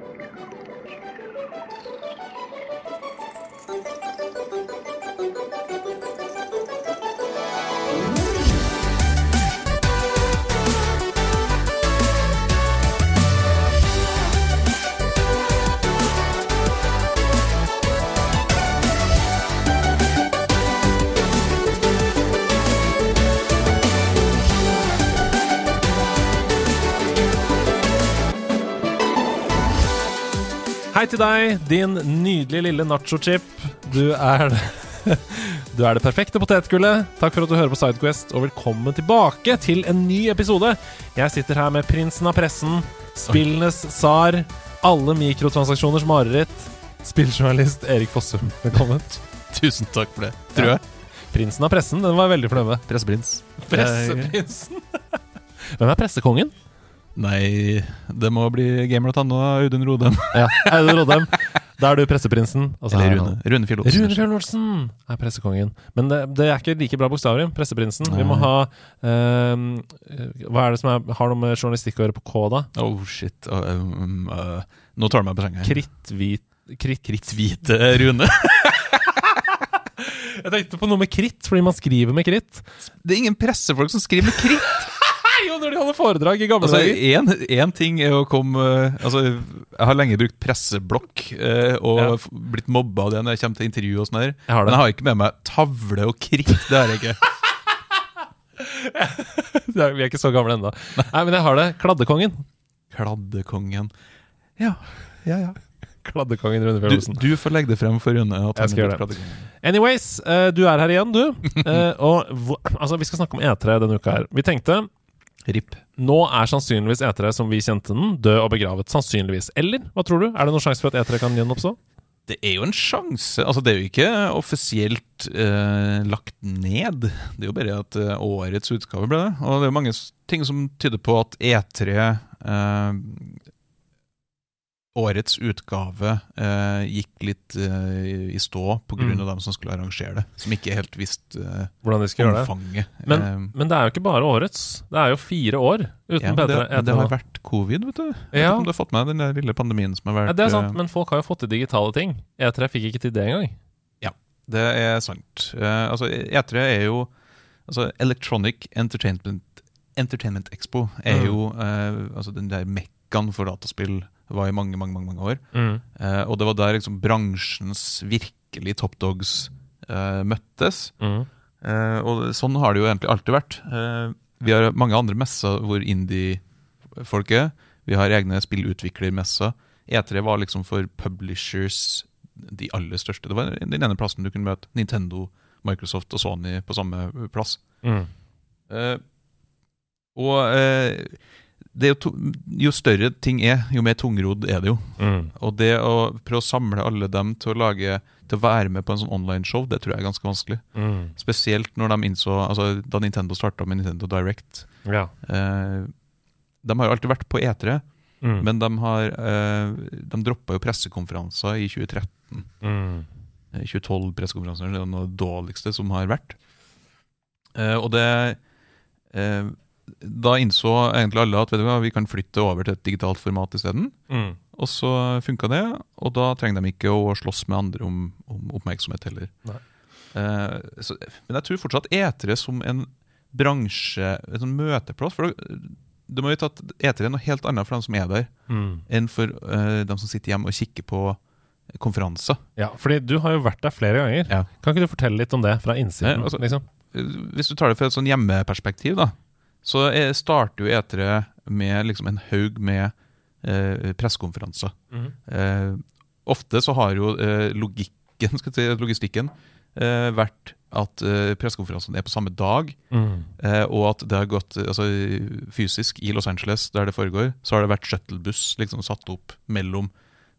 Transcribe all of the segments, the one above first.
Thank you. Til deg, din nydelige lille nacho-chip. Du er Du er det perfekte potetgullet. Takk for at du hører på Sidequest, og velkommen tilbake til en ny episode. Jeg sitter her med prinsen av pressen, spillenes tsar, alle mikrotransaksjoners mareritt, spilljournalist Erik Fossum. Velkommen. Tusen takk for det, tror jeg. Prinsen av pressen, den var jeg veldig fornøyd med. Presseprins. Presseprinsen. Hvem er pressekongen? Nei, det må bli Gamer og Audun Rodem. Ja, Audun Rodheim. Da er du presseprinsen. Altså, Eller er Rune. Rune Fjell Olsen. Rune Fjell Olsen er pressekongen. Men det, det er ikke like bra bokstaver. Presseprinsen. Vi må ha um, Hva er det som er, har noe med journalistikk å gjøre på K, da? Oh, shit. Uh, um, uh, nå tar du meg på senga. Kritthvit Kritt. Kritthvite Rune. Jeg tenkte på noe med kritt, fordi man skriver med kritt. Det er ingen pressefolk som skriver med kritt. Når de holder foredrag i gamle Altså, dager. Én ting er å komme uh, Altså, Jeg har lenge brukt presseblokk eh, og Ja. blitt mobba av det når jeg kommer til intervju. og sånn her Jeg. Men jeg har ikke med meg tavle og kritt. Det har jeg ikke. Vi er ikke så gamle ennå. Nei, men jeg har det. Kladdekongen. Kladdekongen. Ja, ja, ja. Kladdekongen Rune Fjellosen. Du, du får legge det frem for Rune. Jeg skal gjøre det. Anyways, eh, du er her igjen, du. Eh, og altså, vi skal snakke om E3 denne uka her. Vi tenkte RIP. nå er sannsynligvis E3 som vi kjente den, død og begravet. Sannsynligvis. Eller hva tror du? Er det noen sjanse for at E3 kan gjenoppstå? Det er jo en sjanse. Altså, det er jo ikke offisielt eh, lagt ned. Det er jo bare at eh, årets utgave ble det. Og det er jo mange ting som tyder på at E3 eh, Årets utgave eh, gikk litt eh, i stå pga. Mm. av dem som skulle arrangere det. Som ikke helt visste eh, Hvordan de skal gjøre det? omfanget. Men, Eh, men det er jo ikke bare årets. Det er jo fire år uten ja, bedre det, det har vært covid, vet du. Jeg vet Ja. ikke om du har fått med den lille pandemien som har vært ja, det er sant, eh, men folk har jo fått til digitale ting. E3 fikk ikke til det engang. Ja, Det er sant. Eh, altså, E3 er jo altså, Electronic Entertainment, Entertainment Expo er Mm. jo eh, altså, den der mekkaen for dataspill var i mange, mange, mange, år. Eh, og det var der liksom bransjens virkelig top dogs eh, møttes. Mm. Eh, og sånn har det jo egentlig alltid vært. Eh, vi har mange andre messer hvor indie-folk er. Vi har egne spillutviklermesser. E3 var liksom for publishers de aller største. Det var den ene plassen du kunne møte Nintendo, Microsoft og Sony på samme plass. Mm. Eh, og eh, jo, to, jo større ting er, jo mer tungrodd er det jo. Mm. Og det å prøve å samle alle dem til å lage til å være med på en sånn online-show, det tror jeg er ganske vanskelig. Mm. Spesielt når de innså altså Da Nintendo starta med Nintendo Direct. Ja. Eh, de har jo alltid vært på E3, Mm. men de, har, eh, de droppa jo pressekonferanser i 2013. Mm. Eh, 2012 pressekonferanser, det er noe av det dårligste som har vært. Eh, og det eh, Da innså egentlig alle at vet du hva, vi kan flytte over til et digitalt format isteden. Mm. Og så funka det, og da trenger de ikke å slåss med andre om, om oppmerksomhet heller. Eh, så, men jeg tror fortsatt E3 som en bransje, en sånn møteplass for Du må vite at E3 er noe helt annet for dem som er der, Mm. enn for eh, dem som sitter hjemme og kikker på konferanser. Ja, fordi du har jo vært der flere ganger. Ja. Kan ikke du fortelle litt om det fra innsiden? Ja, altså- liksom? Hvis du tar det fra et sånn hjemmeperspektiv, da, så jeg starter jo E3 med liksom en haug med eh, pressekonferanser. Mm. Eh, ofte så har jo eh, logikken, si, logistikken eh, vært at eh, pressekonferansene er på samme dag, Mm. eh, og at det har gått altså, fysisk i Los Angeles, der det foregår, så har det vært shuttlebuss liksom satt opp mellom.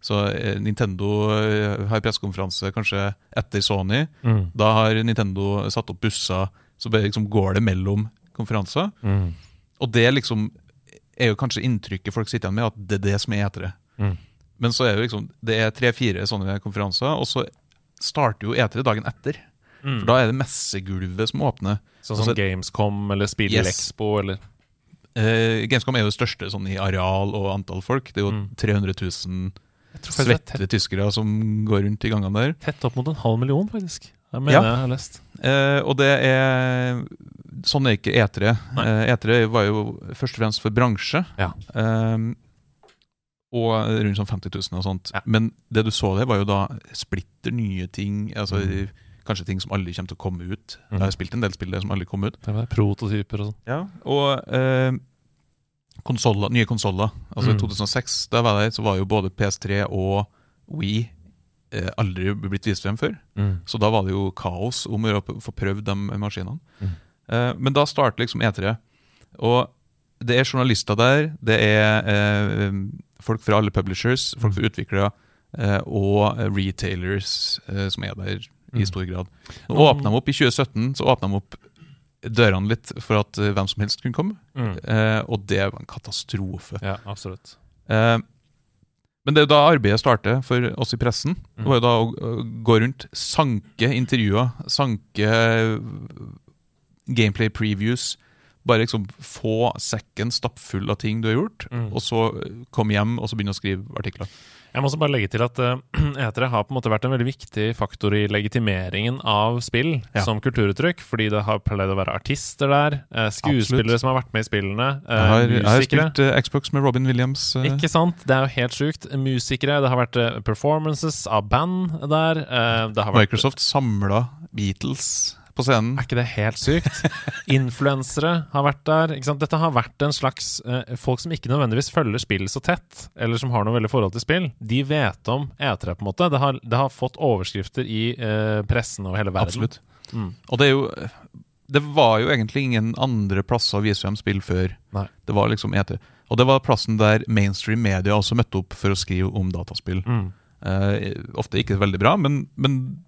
Så eh, Nintendo eh, har pressekonferanse kanskje etter Sony. Mm. Da har Nintendo satt opp busser, så liksom går det mellom konferanser. Mm. Og det liksom er jo kanskje inntrykket folk sitter igjen med, at det er det som er E3. Mm. Men så er det liksom Det er tre-fire sånne konferanser, og så starter jo E3 dagen etter. Mm. For da er det messegulvet som åpner. Sånn som altså- Gamescom eller Spillexpo eller uh, Gamescom er jo det største sånn i areal og antall folk. Det er jo Mm. 300 000 Jeg tror faktisk det er svette tett, tyskere som går rundt i gangene der. tett opp mot en halv million, faktisk. Det mener Ja. jeg har lest. Uh, og det er Sånn er ikke E3. Nei. Eh, E3 var jo først og fremst for bransje. Ja. Um, og rundt sånn 50 000 og sånt. Ja. Men det du så der, var jo da splitter nye ting. Altså Mm. Kanskje ting som aldri kommer til å komme ut. Mm. Jeg har spilt en del spill der som aldri kom ut. Det var prototyper og sånn. Ja, og eh, konsoler, nye konsoller. Altså Mm. I 2006 da var der, så var jo både PS3 og Wii eh, aldri blitt vist frem før. Så da var det jo kaos om å få prøvd de maskinene. Mm. Eh, men da starter liksom E3. Og det er journalister der, det er eh, folk fra alle publishers, folk Mm. fra utviklere, eh, og retailers som er der i Mm. stor grad. Nå åpna de opp I 2017 så åpna de opp dørene litt for at hvem som helst kunne komme. Mm. Eh, og det var en katastrofe. Ja, absolutt. Eh, men det er jo da arbeidet starter for oss i pressen. Det Mm. var jo da å, gå rundt, sanke intervjuer, sanke gameplay previews. Bare liksom få sekken stappfull av ting du har gjort, Mm. og så eh, komme hjem og så begynne å skrive artikler. Jeg må også bare legge til at uh, E3 har på en måte vært en veldig viktig faktor i legitimeringen av spill Ja. som kulturuttrykk, fordi det har pleid å være artister der, eh, skuespillere Absolutt. som har vært med i spillene, eh, Jeg har, jeg har spilt eh, Xbox med Robin Williams. eh, Ikke sant? Det er jo helt sjukt. Musikere. Det har vært eh, performances av band der. eh, Det har vært Microsoft samla Beatles på scenen. Er ikke det helt sykt? Influensere har vært der. Dette har vært en slags eh, Folk som ikke nødvendigvis følger spill så tett, eller som har noe veldig forhold til spill, de vet om E3, på en måte. Det har, det har fått overskrifter i eh, pressen over hele verden. Absolutt. Mm. Og det er jo Det var jo egentlig ingen andre plasser å vise frem spill før. Nei. Det var liksom E3. Og det var plassen der mainstream media også møtte opp for å skrive om dataspill. Mm. Eh, ofte ikke veldig bra, men, men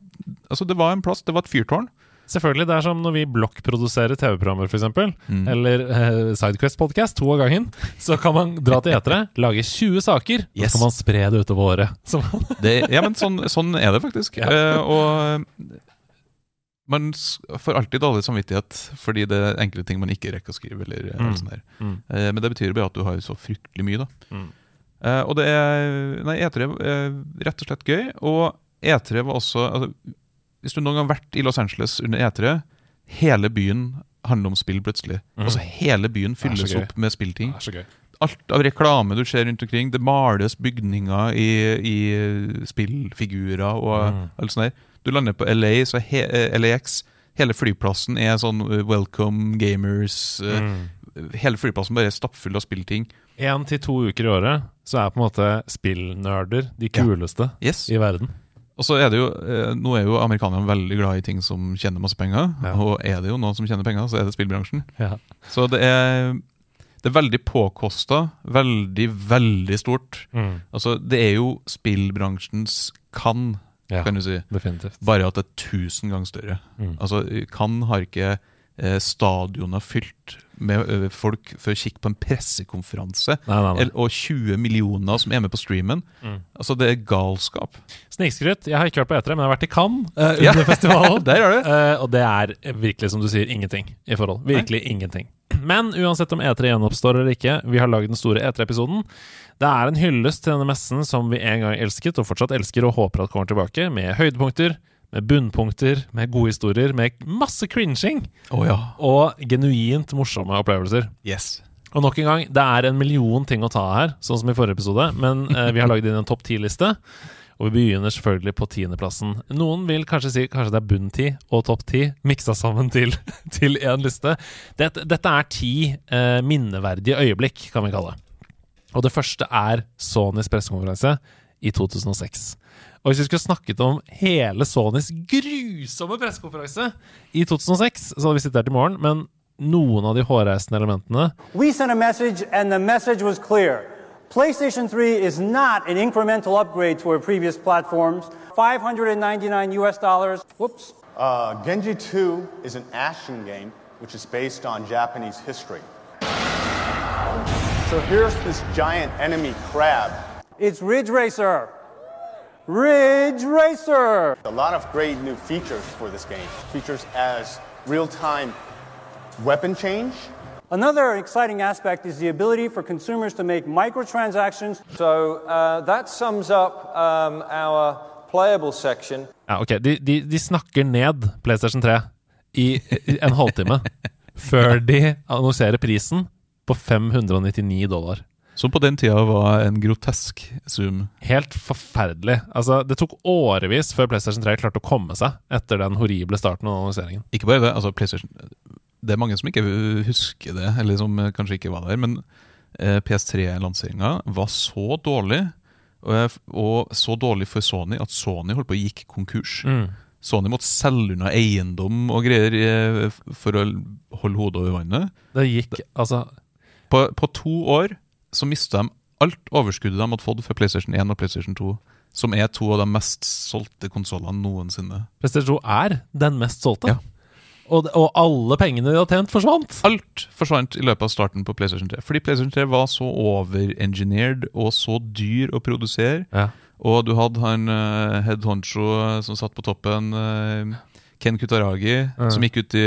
altså, det var en plass. Det var et fyrtårn. Selvfølgelig. Det er som når vi blokkproduserer TV-programmer, f.eks. Mm. Eller eh, Sidequest-podkast to av gangen. Så kan man dra til etere, lage 20 saker, Yes. så kan man spre det utover året. Det, ja, men sånn, sånn er det faktisk. Ja. Eh, og man får alltid dårlig samvittighet fordi det er enkle ting man ikke rekker å skrive. Eller, eh, Mm. alt sånt der. mm. Eh, men det betyr bare at du har så fryktelig mye, da. Eh, og det er Nei, E3 er rett og slett gøy. Og E3 var også altså, Hvis du noen gang har vært i Los Angeles under E3, hele byen handler om spill plutselig. Mm. Altså Hele byen fylles opp med spillting. Alt av reklame du ser rundt omkring. Det males bygninger i, i spillfigurer og Mm. alt sånt der. Du lander på LA, så he, eh, LAX Hele flyplassen er sånn eh, welcome gamers. Mm. Hele flyplassen bare er stappfull av spillting. Én til to uker i året så er på en måte spillnerder de Ja. kuleste Yes. i verden. Og så er det jo, eh, Nå er jo amerikanerne veldig glad i ting som tjener masse penger. Ja. Og er det jo noen som tjener penger, så er det spillbransjen. Ja. Så det er, det er veldig påkosta. Veldig, veldig stort. Mm. Altså, Det er jo spillbransjens kan, ja, kan du si. definitivt. Bare at det er tusen ganger større. Mm. Altså, Kan har ikke eh, stadioner fylt med eh, folk for å kikke på en pressekonferanse. Nei, nei, nei. Og 20 millioner som er med på streamen. Mm. Altså, Det er galskap. Snikskryt. Jeg har ikke vært på E3, men jeg har vært i Cannes Ja. under festivalen. Der er det. Uh, og det er virkelig, som du sier, ingenting i forhold. Virkelig ingenting. Men uansett om E3 gjenoppstår eller ikke, vi har lagd den store E3-episoden. Det er en hyllest til denne messen som vi en gang elsket, og fortsatt elsker og håper at kommer tilbake, med høydepunkter, med bunnpunkter, med gode historier, med masse cringing Oh, ja. og genuint morsomme opplevelser. Yes. Og nok en gang, det er en million ting å ta her, sånn som i forrige episode, men eh, vi har lagd inn en topp ti-liste. Og vi begynner selvfølgelig på tiendeplassen. Noen vil kanskje si kanskje det er bunn ti og topp ti miksa sammen til til én liste. Dette, dette er ti eh, minneverdige øyeblikk, kan vi kalle det. Og det første er Sonys pressekonferanse i 2006. Og hvis vi skulle snakket om hele Sonys grusomme pressekonferanse i 2006, så hadde vi sittet her til morgen, men noen av de hårreisende elementene We sent a message, and the message was clear. PlayStation 3 is not an incremental upgrade to our previous platforms. 599 US dollars. Whoops. Uh, Genji 2 is an action game which is based on Japanese history. So here's this giant enemy crab. It's Ridge Racer. Ridge Racer. A lot of great new features for this game. Features as real time weapon change, Another exciting aspect is the ability for consumers to make microtransactions So uh, that sums up um, our playable section. Ja, ok, de, de, de snakker ned PlayStation 3 i i en halvtime før de annonserer prisen på 599 dollar. Som på den tida var en grotesk zoom. Helt forferdelig. Altså, det tok årevis før PlayStation 3 klarte å komme seg etter den horrible starten av annonseringen. Ikke bare det, altså PlayStation Det er mange som ikke husker det, eller som eh, kanskje ikke var der, men eh, PS3-lanseringa var så dårlig, og, og så dårlig for Sony, at Sony holdt på å gikk konkurs. Sony måtte selge unna eiendom og greier eh, for å holde hodet over vannet. Det gikk altså På, på to år så mista de alt overskuddet de hadde fått fra PlayStation 1 og PlayStation 2, som er to av de mest solgte konsollene noensinne. PlayStation 2 er den mest solgte. Ja. Og, og alle pengene de har tjent, forsvant. Alt forsvant i løpet av starten på PlayStation 3. Fordi PlayStation 3 var så overengineered og så dyr å produsere. Ja. Og du hadde han uh, head honcho eh, som satt på toppen, Uh, Ken Kutaragi, som gikk ut i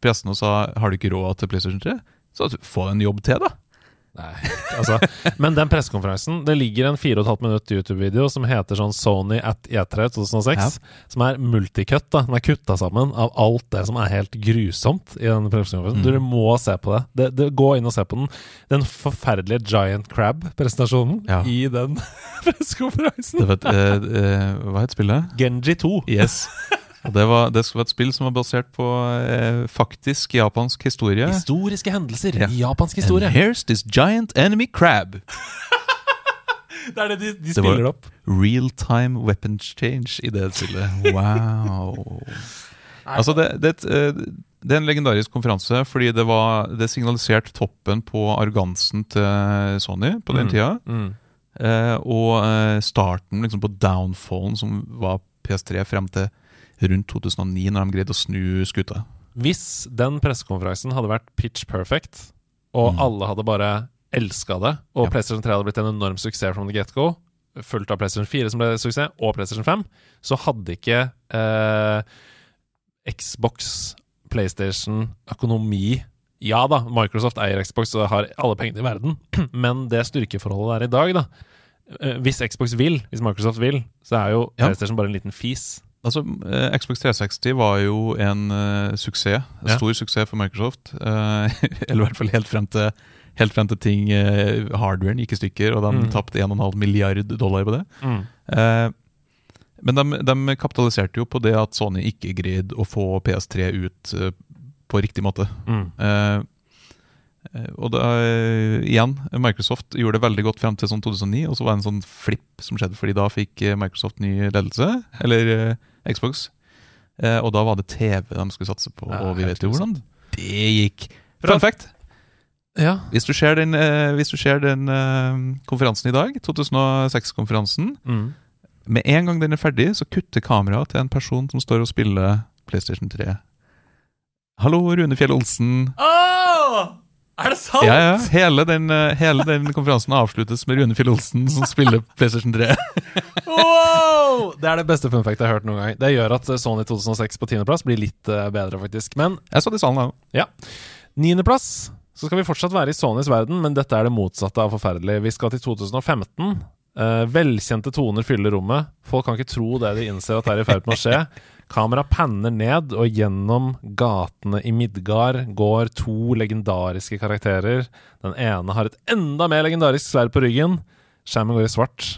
pressen og sa Har du ikke råd til PlayStation 3? Så få en jobb til, da. Nei, altså Men den pressekonferansen Det ligger en 4,5 minutt YouTube-video som heter sånn Sony at E3 2006. Ja. Som er multicut. da Den er kutta sammen av alt det som er helt grusomt i den pressekonferansen. Dere må se på det. det, det. Gå inn og se på den. Den forferdelige Giant Crab-presentasjonen Ja. i den pressekonferansen. Det vet, eh, eh, hva het spillet? Genji 2. Yes. Og det, var, det skulle være et spill som var basert på eh, faktisk japansk historie. Historiske hendelser Ja. i japansk historie. And here's this giant enemy crab. Det er det de, de Det var- spiller det opp. Real time weapon change i det spillet. Wow. altså, det, det, eh, det er en legendarisk konferanse fordi det, var, det signaliserte toppen på arrogansen til Sony på den tida. Eh, og eh, starten liksom, på downfallen som var PS3 frem til rundt 2009, når de greide å snu skuta. Hvis den pressekonferansen hadde vært pitch perfect, og alle hadde bare elska det, og Ja. PlayStation 3 hadde blitt en enorm suksess from the get-go, fulgt av PlayStation 4 som ble suksess, og PlayStation 5, så hadde ikke eh, Xbox, PlayStation, økonomi Ja da, Microsoft eier Xbox og har alle pengene i verden, men det styrkeforholdet der i dag, da eh, Hvis Xbox vil, hvis Microsoft vil, så er jo Ja. PlayStation bare en liten fis. Altså, eh, Xbox 360 var jo en uh, suksess. En Ja. stor suksess for Microsoft. Uh, eller i hvert fall helt frem til, helt frem til ting uh, hardwaren gikk i stykker, og de Mm. tapte 1,5 milliard dollar på det. Eh, men de, de kapitaliserte jo på det at Sony ikke greide å få PS3 ut på riktig måte. Mm. Og da, igjen, Microsoft gjorde det veldig godt frem til sånn 2009, og så var det en sånn flipp som skjedde, fordi da fikk Microsoft ny ledelse, eller Xbox. Eh, og da var det TV de skulle satse på, Ja, og vi vet jo hvordan det gikk. Fun fact! Ja. Hvis du ser den, eh, du ser den eh, konferansen i dag, 2006-konferansen, Mm. med en gang den er ferdig, så kutter kameraet til en person som står og spiller PlayStation 3. Hallo, Rune Fjell Olsen. Er det sant?! Ja, ja. Hele den, eh, hele den konferansen avsluttes med Rune Fjell Olsen som spiller PlayStation 3. Wow! Det er det beste fun fact jeg har hørt noen gang. Det gjør at eh, Sony 2006 på tiendeplass blir litt eh, bedre, faktisk. Men Jeg satt i salen da. ja. Niendeplass så skal vi fortsatt være i Sonys verden, men dette er det motsatte av forferdelig. Vi skal til 2015. Eh, velkjente toner fyller rommet. Folk kan ikke tro det de innser at det er i ferd med å skje. Kamera panner ned, og gjennom gatene i Midgard går to legendariske karakterer. Den ene har et enda mer legendarisk sverd på ryggen. Skjermen går i svart.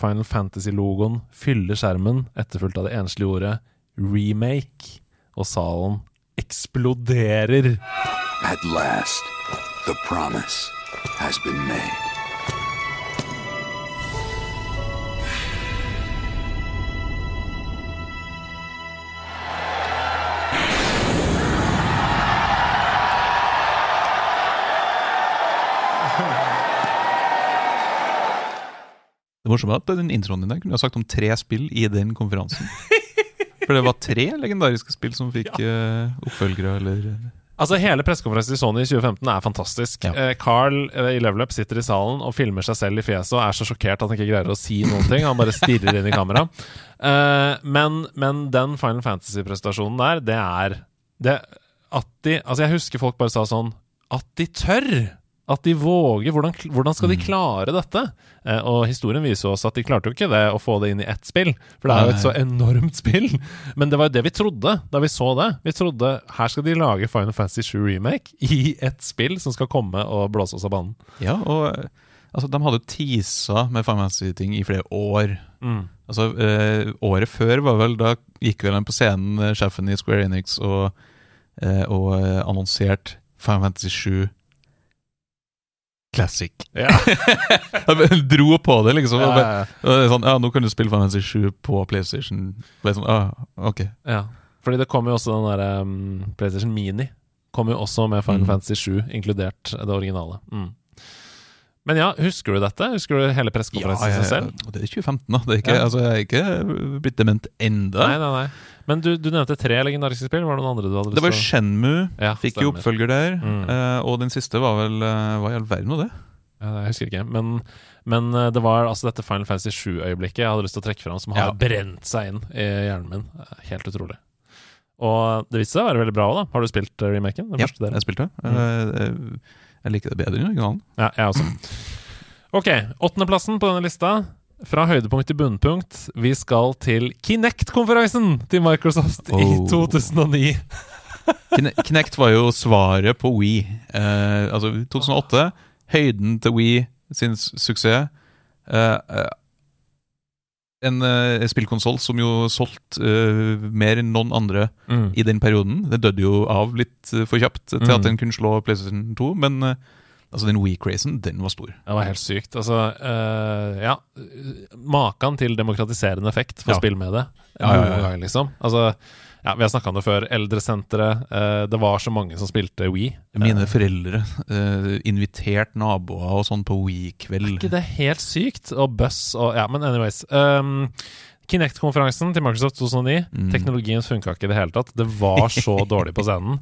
Final Fantasy-logoen fyller skjermen, etterfulgt av det enslige ordet remake. Og salen eksploderer. At last, the promise has been made. Er at den introen din der kunne ha sagt om tre spill i den konferansen. For det var tre legendariske spill som fikk eh, oppfølgere, eller Altså Hele pressekonferansen i Sony i 2015 er fantastisk. Ja. Eh, Carl eh, i Level Up sitter i salen og filmer seg selv i fjeset og er så sjokkert at han ikke greier å si noen ting. Han bare stirrer inn i kamera. Eh, men, men den Final Fantasy-presentasjonen der, det er det, at de, Altså Jeg husker folk bare sa sånn at de tør. At de våger. Hvordan, hvordan skal de Mm. klare dette? Eh, og historien viser oss at de klarte jo ikke det å få det inn i ett spill. For det er jo et så enormt spill. Men det var jo det vi trodde da vi så det. Vi trodde her skal de lage Final Fantasy 7 Remake i ett spill som skal komme og blåse oss av banen. Ja, og eh, altså, de hadde teasa med Final Fantasy-ting i flere år. Altså, eh, Året før var vel Da gikk vel en på scenen, eh, sjefen i Square Enix, og, eh, og eh, annonserte Final Fantasy 7 Classic. Ja. Dro på det, liksom. Ja, ja, ja. sånn, ja, nå kan du spille Final Fantasy 7 på PlayStation. Sånn, ah, ok Ja, fordi det kom jo også den der um, PlayStation Mini Kom jo også med Final Mm. Fantasy 7 Inkludert det originale mm. Men ja, husker du dette? Husker du hele pressekonferansen ja, seg selv? det er 2015, da. Det er ikke, altså, jeg er ikke blitt dement enda. Nei, nei, nei Men du, du nevnte tre legendariske spill Var det noen andre du hadde var lyst til å- Shenmue, Ja, fikk jo oppfølger der. Mm. Uh, og den siste var vel uh, Hva i all verden var det? ja, Jeg husker ikke Men, men uh, det var altså dette Final Fantasy 7-øyeblikket Jeg hadde lyst til å trekke frem Som har Ja. brent seg inn i hjernen min Eh, Helt utrolig Og det viste seg å være veldig bra også da Har du spilt remaken? Den Ja, jeg spilte. Mm. Eh, jeg liker det bedre enn originalen. Ja, jeg også. Ok, åttendeplassen på denne lista. Fra høydepunkt til bunnpunkt. Vi skal til Kinect-konferansen til Microsoft i Oh. 2009. Kinect var jo svaret på Wii. Eh, altså 2008, høyden til Wii sin suksess. Eh, eh, en uh, spillkonsoll som jo solgte eh, mer enn noen andre Mm. i den perioden. Det døde jo av litt eh, for kjapt til Mm. at den kunne slå PlayStation 2, men eh, altså den Wii-crazen, den var stor. Det var helt sykt. Altså, uh, ja Maken til demokratiserende effekt for Ja. spill med det. Ja, ja, ja. Liksom. Altså, ja, vi har snakka om det før. Eldresenteret. eh, det var så mange som spilte Wii. Mine Eh, foreldre uh, invitert naboer og sånn på Er Wii-kveld. ikke det helt sykt? Og buss og Ja, men anyways. Um, Kinect-konferansen til Microsoft 2009. Mm. Teknologien funka ikke i det hele tatt. Det var så dårlig på scenen.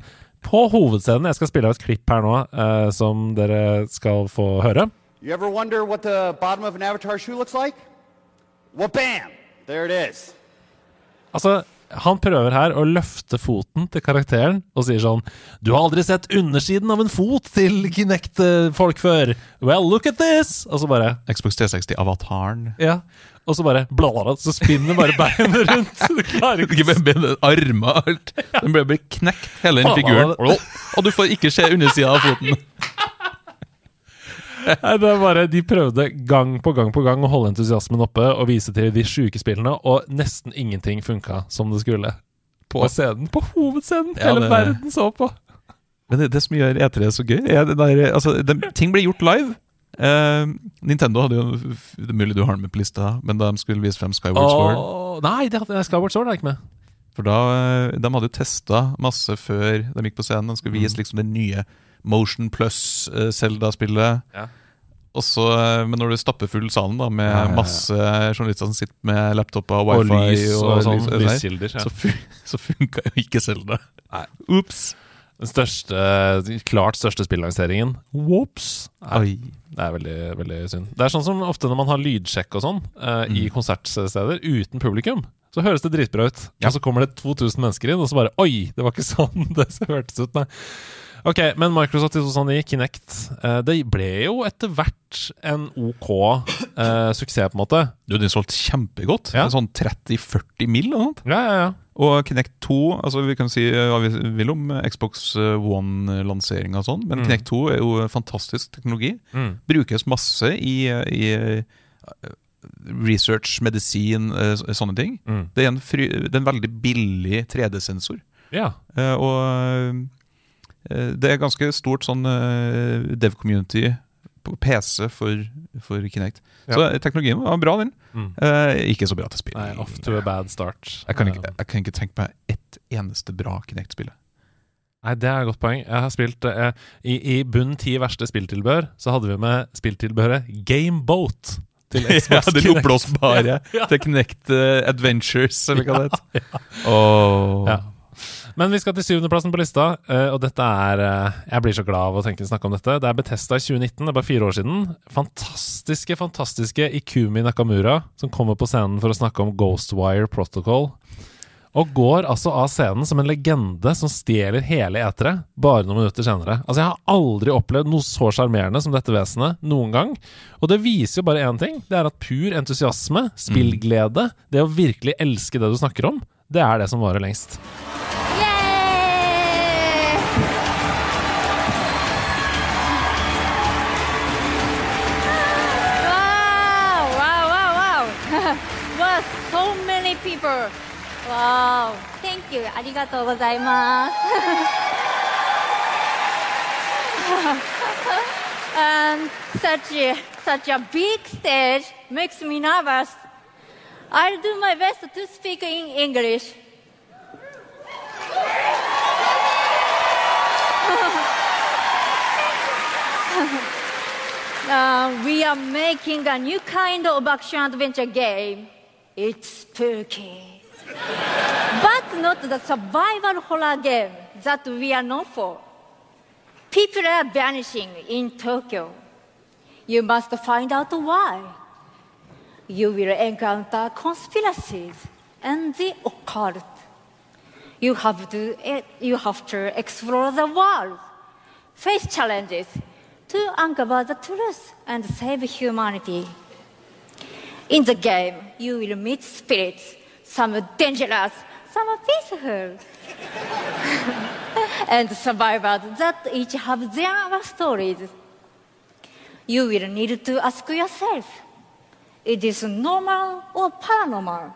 På hovedscenen Jeg skal spille av et klipp her nå uh, som dere skal få høre. You ever wonder what the bottom of an avatar shoe looks like? Well, bam! There it is. Altså, han prøver her å løfte foten til karakteren og sier sånn Du har aldri sett undersiden av en fot til Kinect-folk før. Well, look at this! Og så bare Xbox 360-avataren. Ja. Og så bare bla, bla, bla, Så spinner bare beinet rundt. Du klarer Ikke armer alt. Den ble bare knekt, hele den figuren. Og du får ikke se undersida av foten. Nei, det er bare, De prøvde gang på gang på gang å holde entusiasmen oppe og vise til de sjuke spillene, og nesten ingenting funka som det skulle. På scenen, på hovedscenen! Ja, Hele det- verden så på! Men det, det som gjør E3 så gøy, er det der Altså, det, ting blir gjort live. Eh, Nintendo hadde jo Det er mulig du har den med på lista, men da de skulle vise frem Skyward Sword nei, det, Skyward Sword er ikke med. For da eh, De hadde jo testa masse før de gikk på scenen. De skulle vise liksom det nye Motion plus eh, Zelda-spillet. Ja. Også, eh, Men når du stapper full salen da med Ja, ja, masse journalister som sitter med laptoper og Og wifi lys og, sånn. lys og sånn, Lyskilder. Ja. så, fun så funka jo ikke Zelda. Nei. Ops! Den største, klart største spillanseringen. Whoops! Det er veldig, veldig synd. Det er sånn som ofte når man har lydsjekk og sånn i Mm. konsertsteder uten publikum. Så høres det dritbra ut. Ja. Og så kommer det 2000 mennesker inn, og så bare Oi! Det var ikke sånn det hørtes ut, nei. Ok, men Microsoft i 2009, Kinect, uh, det ble jo etter hvert en OK uh, suksess, på en måte. Du, Den solgte kjempegodt. Ja. Sånn 30-40 mill. eller noe. Ja, ja, ja. Og Kinect 2 altså Vi kan si eh, hva vi vil om Xbox One-lanseringa og sånn, men Mm. Kinect 2 er jo fantastisk teknologi. Mm. Brukes masse i, i eh, research, medisin, eh, sånne ting. Mm. Det er en, fry, det er en veldig billig 3D-sensor. ja. Eh, og eh, det er ganske stort sånn eh, dev-community PC for, for Kinect. Så eh, teknologien var bra, den. Mm. Eh, ikke så bra til spill. Nei, off to a bad start. Jeg kan, ikke, Eh, jeg kan ikke tenke meg ett eneste bra Kinect-spill. Nei, det er et godt poeng. Jeg har spilt eh, i, I bunn ti verste spilltilbehør så hadde vi med spilltilbehøret Gameboat til Ja, Xbox den Kinect. oppblåsbare Ja. til Kinect uh, Adventures, eller hva det heter. Ja. Men vi skal til syvendeplassen på lista, eh, og dette er eh, Jeg blir så glad av å tenke snakke om dette. Det er Betesta i 2019, det er bare fire år siden. Fantastiske, fantastiske Ikumi Nakamura som kommer på scenen for å snakke om Ghostwire Protocol. Og går altså av scenen som en legende som stjeler hele eteret bare noen minutter senere. Altså Jeg har aldri opplevd noe så sjarmerende som dette vesenet noen gang. Og det viser jo bare én ting. Det er at pur entusiasme, spillglede, det å virkelig elske det du snakker om, det er det som varer lengst. many people. Wow, thank you. ありがとうございます。um, such a, such a big stage makes me nervous. I'll do my best to speak in English. Uh, we are making a new kind of action adventure game. It's spooky. but not the survival horror game that we are known for. People are vanishing in Tokyo. You must find out why. You will encounter conspiracies and the occult. You have to, eh, you have to explore the world, face challenges to uncover the truth and save humanity. In the game, you will meet spirits, some dangerous, some peaceful, and survivors that each have their stories. You will need to ask yourself, it is normal or paranormal?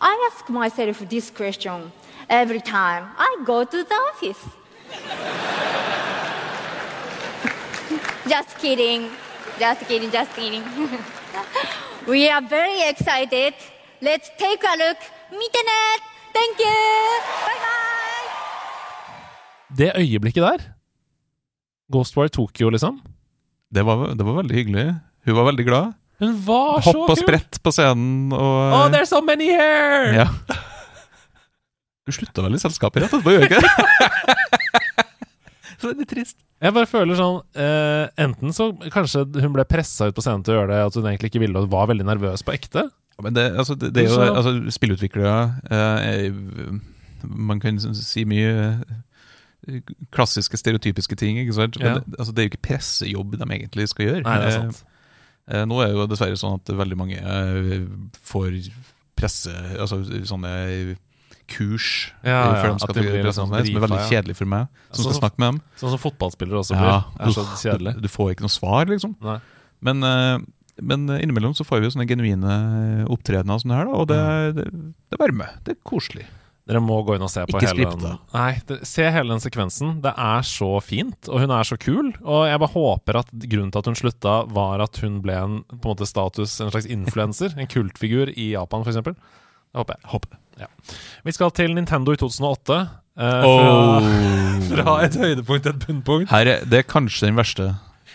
I ask myself this question every time I go to the office. just kidding. Just kidding, just kidding. We are very excited. Let's take a look. Meet Thank you! Bye bye! Det øyeblikket der Ghostwire Tokyo, liksom. Det var, det var, veldig hyggelig. Hun var veldig glad. Hun var Hopp så kul! Hopp og sprett på scenen og Oh, there's so many here! Ja. Du slutta vel i selskapet rett etterpå, gjorde du ikke det? Så det er litt trist. Jeg bare føler sånn eh, Enten så kanskje hun ble pressa ut på scenen til å gjøre det at hun egentlig ikke ville og var veldig nervøs på ekte. Ja, Men det, altså, det, det er jo altså, Spillutviklere eh, Man kan si mye eh, klassiske, stereotypiske ting, ikke sant? Men Ja. det, altså, det er jo ikke pressejobb de egentlig skal gjøre. Nei, det er sant. Eh, eh, nå er det jo dessverre sånn at veldig mange eh, får presse Altså sånne kurs Ja, eh, ja, før de skal få liksom sånn, som er veldig kjedelig for meg, som Sånn skal snakke med dem. Sånn som fotballspillere også blir. er så kjedelig. Du, du får ikke noe svar, liksom. Nei. Men, eh, men innimellom så får vi jo sånne genuine opptredener som det her, da, og det, det, det varmer. Det er koselig. Dere må gå inn og se på Ikke hele den. Nei, det, se hele den sekvensen. Det er så fint, og hun er så kul. Og jeg bare håper at grunnen til at hun slutta, var at hun ble en på en måte status, en slags influenser. en kultfigur i Japan, f.eks. Håper jeg. Håper. Ja. Vi skal til Nintendo i 2008. eh, Oh. fra, fra et høydepunkt til et bunnpunkt. Her er, det er kanskje den verste.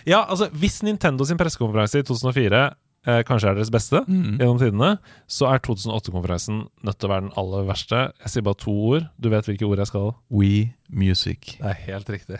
Ja, altså Hvis Nintendo sin pressekonferanse i 2004 eh, kanskje er deres beste gjennom tidene, så er 2008-konferansen nødt til å være den aller verste. Jeg sier bare to ord. Du vet hvilke ord jeg skal? We Music. Det er helt riktig.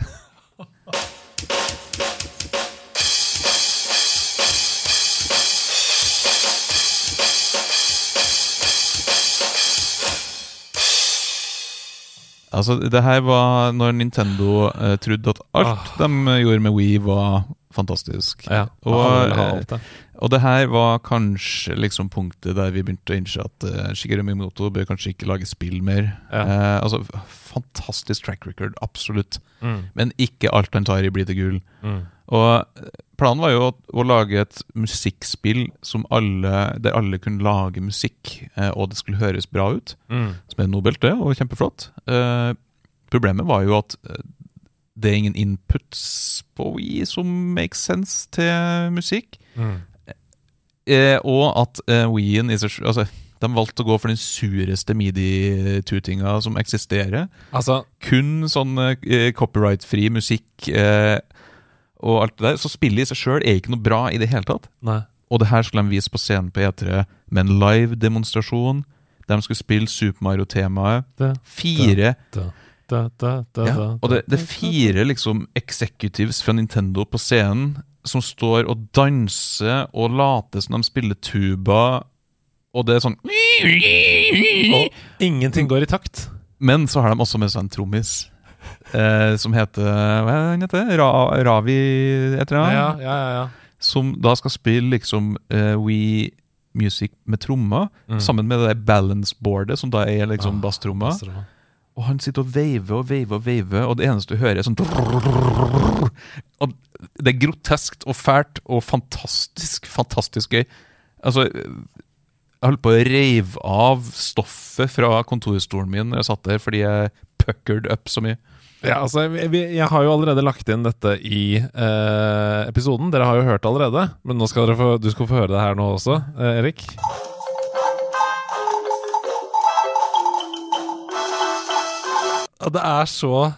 Altså, det her var når Nintendo uh, trodde at alt de gjorde med Wii var fantastisk. Ja, og, eh, og det her var kanskje liksom punktet der vi begynte å innse at uh, Shigeru Miyamoto bør kanskje ikke lage spill mer. Ja. Uh, altså, fantastisk track record, absolutt. Mm. Men ikke alt han tar i blir til gull. Mm. Og eh, planen var jo å, lage et musikkspill som alle, der alle kunne lage musikk, eh, og det skulle høres bra ut. Mm. Som er nobelt, det, og kjempeflott. Eh, problemet var jo at eh, det er ingen inputs på Wii som makes sense til musikk. Mm. Eh, og at eh, i seg altså, De valgte å gå for den sureste midi-tutinga som eksisterer. Altså, Kun sånn eh, copyright-fri musikk eh, og alt det der. Så spillet i seg sjøl er ikke noe bra i det hele tatt. nei. Og det her skulle de vise på scenen på E3 med en live demonstrasjon. De skulle spille Super Mario-temaet. Fire da, da, da, ja, Og det, det er fire liksom executives fra Nintendo på scenen som står og danser og later som de spiller tuba Og det er sånn Og ingenting går i takt. Men så har de også med seg en trommis. Eh, som heter Hva er det heter? Ra, Ravi et eller annet? Ja, ja, ja, ja. Som da skal spille liksom uh, We Music med trommer, sammen med det balance-boardet, som da er liksom basstromma. Basstromma. Og han sitter og veiver og veiver og veiver, og det eneste du hører, er sånn Og det er groteskt og fælt og fantastisk, fantastisk gøy. Altså, jeg holdt på å reive av stoffet fra kontorstolen min når jeg satt der, fordi jeg puckered up så mye. Ja, altså, vi- jeg har jo allerede lagt inn dette i eh, episoden. Dere har jo hørt det allerede, men nå skal få, du skal få høre det her nå også, eh, Erik. Det er så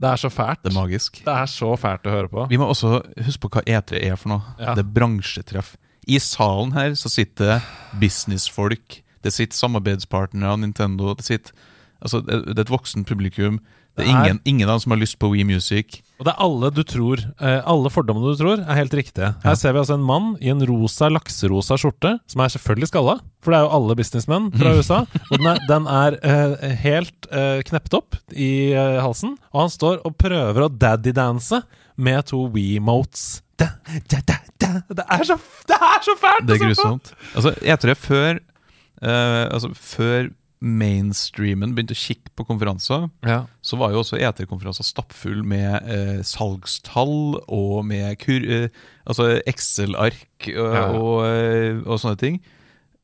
Det er så fælt. Det er magisk. Det er så fælt å høre på. Vi må også huske på hva E3 er for noe. Ja. Det er bransjetreff. I salen her så sitter det businessfolk, det sitter samarbeidspartnere av Nintendo, det sitter Altså, det det er et voksent publikum. Det er ingen, ingen av dem som har lyst på We Music. Og det er alle du tror eh, Alle fordommene du tror, er helt riktige. Her ser vi altså en mann i en rosa, lakserosa skjorte, som er selvfølgelig skalla, for det er jo alle businessmenn fra USA. Og den er, den er uh, helt uh, knept opp i uh, halsen, og han står og prøver å daddy-danse med to Wemotes. Da, da, da, da. Det er så, det er så fælt! Det er grusomt. Altså, jeg tror jeg før eh, Altså, før mainstreamen begynte å kikke på konferanser, Ja. så var jo også E3-konferanser stappfull med eh, salgstall og med kur, eh, altså Excel-ark og, Ja. og, eh, og sånne ting.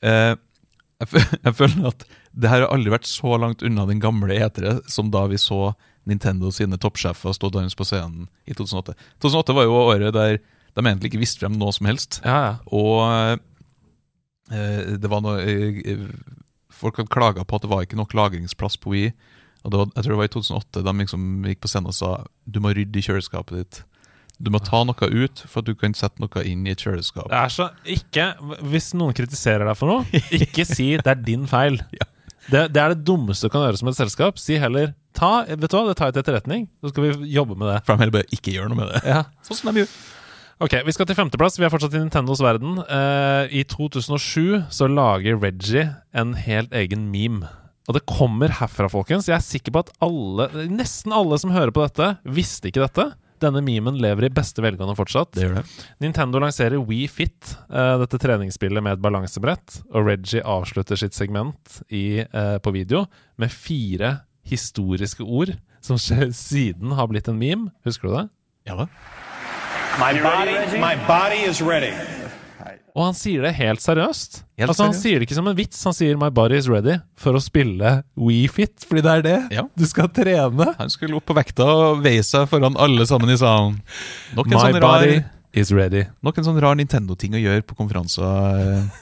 Eh, jeg, jeg føler at det her har aldri vært så langt unna den gamle E3 som da vi så Nintendo sine toppsjefer stå og danse på scenen i 2008. 2008 var jo året der de egentlig ikke visste frem noe som helst. Ja, ja. Og eh, det var noe eh, Folk hadde klaga på at det var ikke nok lagringsplass på Wii. Og var, jeg tror det var i 2008 de liksom gikk på scenen og sa du må rydde i kjøleskapet ditt. Du må ta noe ut for at du kan sette noe inn i et kjøleskap. Det er så Ikke Hvis noen kritiserer deg for noe, ikke si 'det er din feil'. Det, det er det dummeste du kan gjøre som et selskap. Si heller ta, vet du hva, det tar jeg til etterretning, så skal vi jobbe med det. For de heller bare ikke gjør noe med det. Ja. Sånn som de gjør. Ok, Vi skal til femteplass. Vi er fortsatt i Nintendos verden. Uh, I 2007 så lager Reggie en helt egen meme. Og det kommer herfra, folkens. Jeg er sikker på at alle, nesten alle som hører på dette, visste ikke dette. Denne memen lever i beste velgående fortsatt. Det gjør det. Nintendo lanserer Wii Fit, eh, dette treningsspillet med et balansebrett. Og Reggie avslutter sitt segment i, uh, på video med fire historiske ord som siden har blitt en meme. Husker du det? Ja da. My body, my body is ready. Og han sier det helt seriøst. Helt altså Han seriøst. sier det ikke som en vits, han sier 'My body is ready' for å spille Wii Fit, fordi det er det. Ja. Du skal trene. Han skulle opp på vekta og veie seg foran alle sammen i salen. Nok en, My sånn body rar, is ready. nok en sånn rar Nintendo-ting å gjøre på konferanser.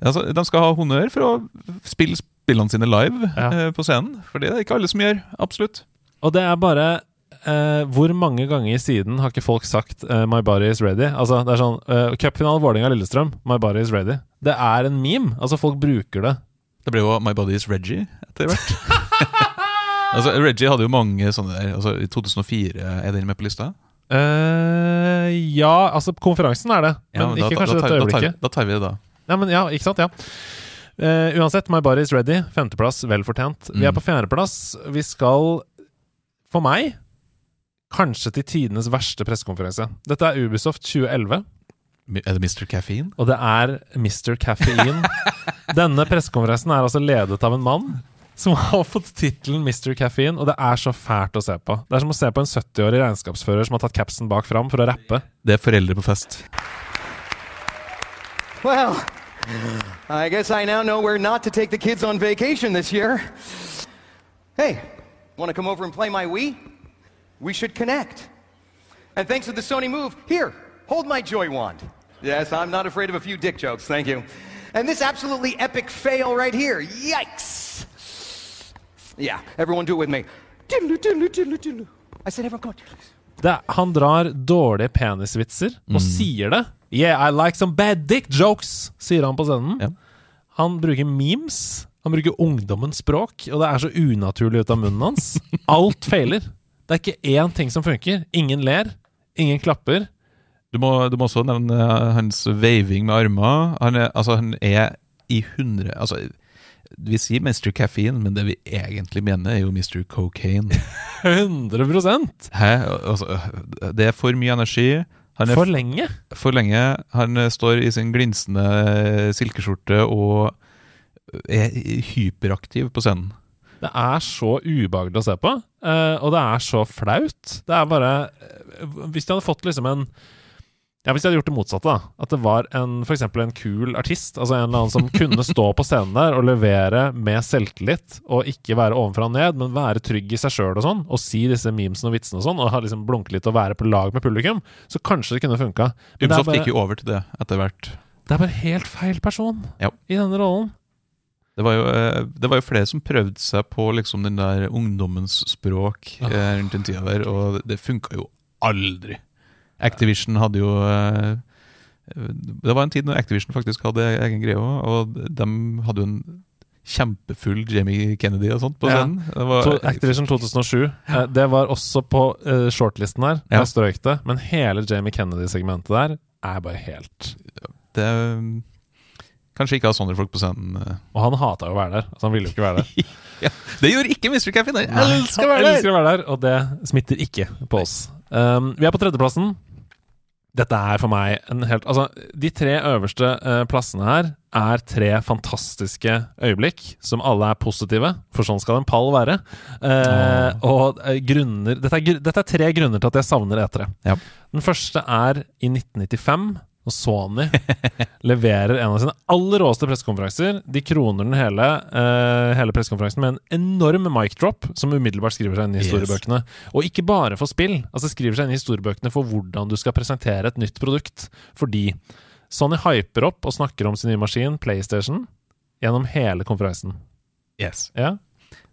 Altså, de skal ha honnør for å spille spillene sine live Ja. eh, på scenen. For det er det ikke alle som gjør. Absolutt. Og det er bare eh, Hvor mange ganger siden har ikke folk sagt eh, 'My body is ready'? Altså, det er sånn uh, Cupfinale Vålerenga-Lillestrøm. 'My body is ready'. Det er en meme. Altså, folk bruker det. Det ble jo My Body Is Reggie etter hvert. altså, Reggie hadde jo mange sånne der. Altså, I 2004 er den med på lista? Eh, ja, altså, konferansen er det. Men Ja, men ikke da, kanskje da, dette da, øyeblikket. da tar vi det, da. Ja, men ja, ikke sant? Ja. Eh, uansett, My Body Is Ready. Femteplass, vel fortjent. Vi er Mm. på fjerdeplass. Vi skal, for meg, kanskje til tidenes verste pressekonferanse. Dette er Ubisoft 2011, Er det Mr. Caffeine? og det er Mr. Caffeine. Denne pressekonferansen er altså ledet av en mann som har fått tittelen Mr. Caffeine, og det er så fælt å se på. Det er som å se på en 70-årig regnskapsfører som har tatt capsen bak fram for å rappe. Det er foreldre på fest. Well, I guess I now know where not to take the kids on vacation this year. Hey, want to come over and play my Wii? We should connect. And thanks to the Sony Move, here, hold my Joy Wand. Yes, I'm not afraid of a few dick jokes, thank you. And this absolutely epic fail right here. Yikes! Yeah, everyone do it with me. I said everyone come on. Det, han drar dårlige penisvitser og sier det. Yeah, I like some bad dick jokes, sier han på scenen. Ja. Han bruker memes. Han bruker ungdommens språk, og det er så unaturlig ut av munnen hans. Alt feiler. Det er ikke én ting som funker. Ingen ler. Ingen klapper. Du må, du må også nevne eh, hans veiving med armer. Han er, altså, han er i 100 Altså, vi sier Mr. Caffeine, men det vi egentlig mener, er jo Mr. Cocaine. 100% Hæ? Altså, det er for mye energi. Han er For lenge. for lenge. Han eh, står i sin glinsende silkeskjorte og er hyperaktiv på scenen. Det er så ubehagelig å se på, eh, og det er så flaut. Det er bare eh, Hvis de hadde fått liksom en Ja, hvis de hadde gjort det motsatte, da. At det var en, for en kul artist, altså en eller annen som kunne stå på scenen der og levere med selvtillit, og ikke være ovenfra og ned, men være trygg i seg sjøl og sånn, og si disse memesene og vitsene og sånn, og ha liksom blunke litt og være på lag med publikum, så kanskje det kunne funka. Bare- gikk jo over til det etter hvert. Det er bare helt feil person Ja. i denne rollen. Det var, jo, eh, det var jo flere som prøvde seg på liksom den der ungdommens språk eh, rundt den tida der, og det funka jo aldri. Activision hadde jo eh, Det var en tid når Activision faktisk hadde egen greie òg, og de hadde jo en kjempefull Jamie Kennedy og sånt på Ja. scenen. Det var, Activision 2007. Eh, det var også på shortlisten her. Ja. Strøk det. Men hele Jamie Kennedy-segmentet der er bare helt det Kanskje ikke ha sånne folk på scenen. eh. Og han hata jo å være der. Altså, han ville jo ikke være der. Ja, det gjorde ikke Mr. Caffeine! Jeg elsker å være der! elsker å være der, og det smitter ikke på oss. Um, vi er på tredjeplassen. Dette er for meg en helt Altså, de tre øverste uh, plassene her er tre fantastiske øyeblikk som alle er positive, for sånn skal en pall være. Eh, Og uh, grunner dette er, dette er tre grunner til at jeg savner E3. Ja. Den første er i 1995, når Sony leverer en av sine aller råeste pressekonferanser. De kroner den hele, uh, hele pressekonferansen med en enorm mic drop, som umiddelbart skriver seg inn i Yes. historiebøkene. Og ikke bare for spill, altså skriver seg inn i historiebøkene for hvordan du skal presentere et nytt produkt. Fordi Sony hyper opp og snakker om sin nye maskin, PlayStation, gjennom hele konferansen. Yes. Ja?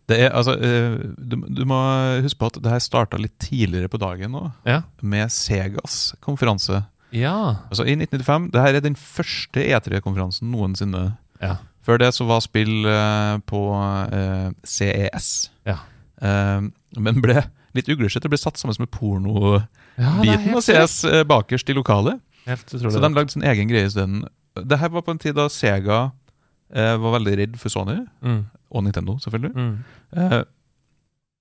Det er, altså, eh, du, du må huske på at det her starta litt tidligere på dagen nå, Ja. med Segas konferanse. Ja. Altså I 1995 det her er den første E3-konferansen noensinne. Ja. Før det så var spill eh, på eh, CES. Ja. Eh, men ble litt uglesett. Det ble satt sammen med pornobiten Ja, av CES og CS eh, bakerst i lokalet. Helt. Så de lagde sin egen greie isteden. Det her var på en tid da Sega eh, var veldig redd for Sony, Mm. og Nintendo, selvfølgelig. Mm. Eh,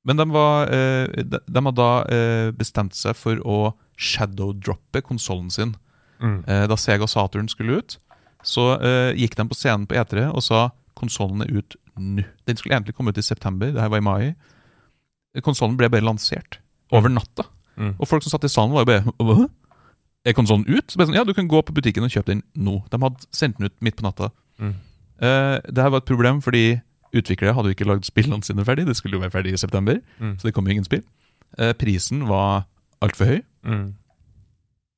men de, var, eh, de, de hadde da eh, bestemt seg for å shadowdroppe konsollen sin. Mm. Eh, da Sega Saturn skulle ut, så eh, gikk de på scenen på E3 og sa konsollen er ut nå. Den skulle egentlig komme ut i september, det her var i mai. Konsollen ble bare lansert over natta. Mm. Og folk som satt i salen, var jo bare Hva? Er konsollen ut? Så ble sånn, ja, du kan gå på butikken og kjøpe den nå. De hadde sendt den ut midt på natta. Mm. Eh, det her var et problem fordi utviklere hadde jo ikke lagd spillene sine ferdig. Det skulle jo være ferdig i september, Mm. så det kom jo ingen spill. Eh, prisen var altfor høy, Mm.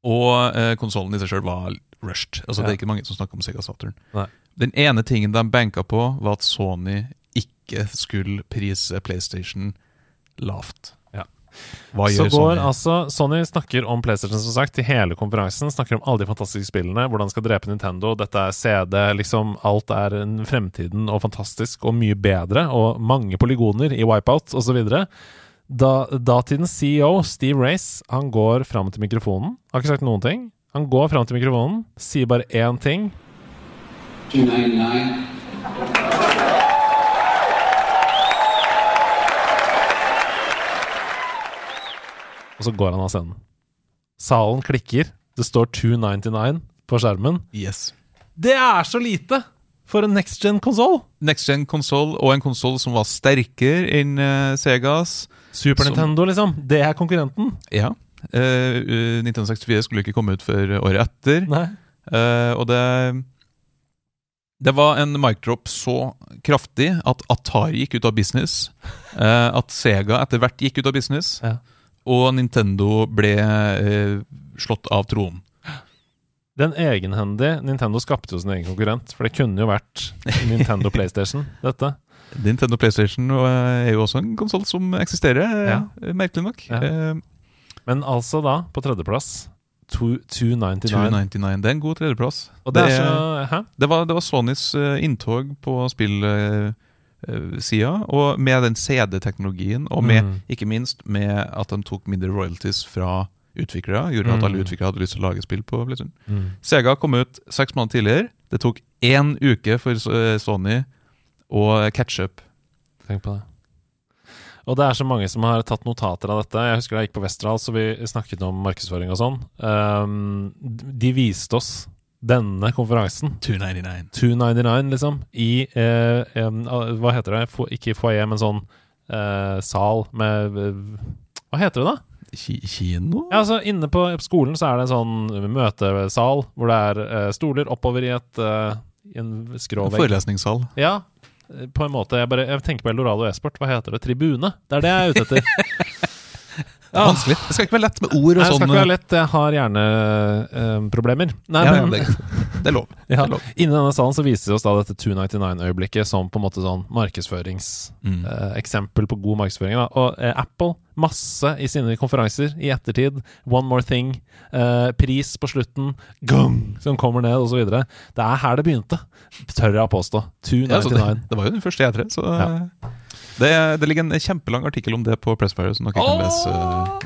og eh, konsollen i seg sjøl var rushed. Altså Det er ikke mange som snakker om Sega Saturn. Nei. Den ene tingen de banka på, var at Sony ikke skulle prise PlayStation lavt. Ja. Hva Så gjør går Sony? altså Sony snakker om PlayStation som sagt i hele konferansen. Snakker om alle de fantastiske spillene, hvordan de skal drepe Nintendo. Dette er CD, liksom alt er fremtiden og fantastisk og mye bedre, og mange polygoner i Wipeout osv. Da, datidens CEO, Steve Race, han går fram til mikrofonen. Har ikke sagt noen ting. Han går fram til mikrofonen, sier bare én ting. 299. Og så går han av scenen. Salen klikker. Det står 299 på skjermen. Yes. Det er så lite for en next gen-konsoll! Next Gen konsoll, og en konsoll som var sterkere enn uh, Segas. Super Som- Nintendo, liksom. Det er konkurrenten. Ja. Uh, eh, 1964 skulle ikke komme ut før året etter. Eh, og det Det var en mic drop så kraftig at Atari gikk ut av business. eh, at Sega etter hvert gikk ut av business. Ja. Og Nintendo ble eh, slått av tronen. Den egenhendige Nintendo skapte jo sin egen konkurrent, for det kunne jo vært Nintendo PlayStation, dette. Nintendo PlayStation eh, er jo også en konsoll som eksisterer, eh, Ja. merkelig nok. Ja. Eh, Men altså da, på tredjeplass, 299. 299. Det er en god tredjeplass. Og det er så? Det var, det var Sonys inntog på spillsida, og med den CD-teknologien, og med, Mm. ikke minst med at de tok mindre royalties fra utviklere, gjorde at Mm. alle utviklere hadde lyst til å lage spill på PlayStation. Mm. Sega kom ut seks måneder tidligere, Det tok én uke for Sony å catche up. Tenk på det. Og det er så mange som har tatt notater av dette. Jeg husker da jeg gikk på Westerdal, så vi snakket om markedsføring og sånn. Um, de viste oss denne konferansen, 299. 299, liksom, i eh, em, ah, Hva heter det? Ikke foajé, men sånn eh, sal med eh, Hva heter det, da? Ki kino? Ja, altså Inne på skolen så er det en sånn møtesal hvor det er uh, stoler oppover i et uh, en skrå vegg. Forelesningssal. Ja, på en måte. Jeg, bare, jeg tenker på Eldorado e-sport. Hva heter det? Tribune? Det er det jeg er ute etter. Det er vanskelig. Det skal ikke være lett med ord og Nei, det skal sånn. ikke være lett. Jeg har hjerneproblemer. Nei, Ja, men det, det er lov. Det ja, er lov. Inni denne salen så viser det oss da dette 299-øyeblikket som på en måte sånn markedsføringseksempel på god markedsføring. Da. Og eh, Apple, masse i sine konferanser i ettertid. One more thing. eh, pris på slutten. Gong! Som kommer ned, osv. Det er her det begynte, tør jeg å påstå. Ja, 299. det, det var jo den første jeg tre, så Ja. Det, det ligger en kjempelang artikkel om det på Pressfire, som dere kan lese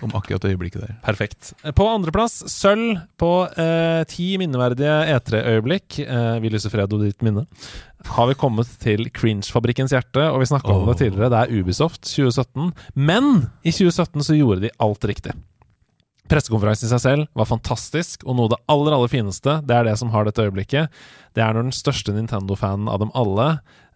om akkurat det øyeblikket der. Perfekt. På andreplass, sølv på eh, ti minneverdige E3-øyeblikk. Eh, vi lyser fred og ditt minne. Har vi kommet til Cringe-fabrikkens hjerte, og vi snakka om det tidligere. Det er Ubisoft 2017. Men i 2017 så gjorde de alt riktig. Pressekonferansen i seg selv var fantastisk, og noe av det aller aller fineste, det er det som har dette øyeblikket. Det er når den største Nintendo-fanen av dem alle,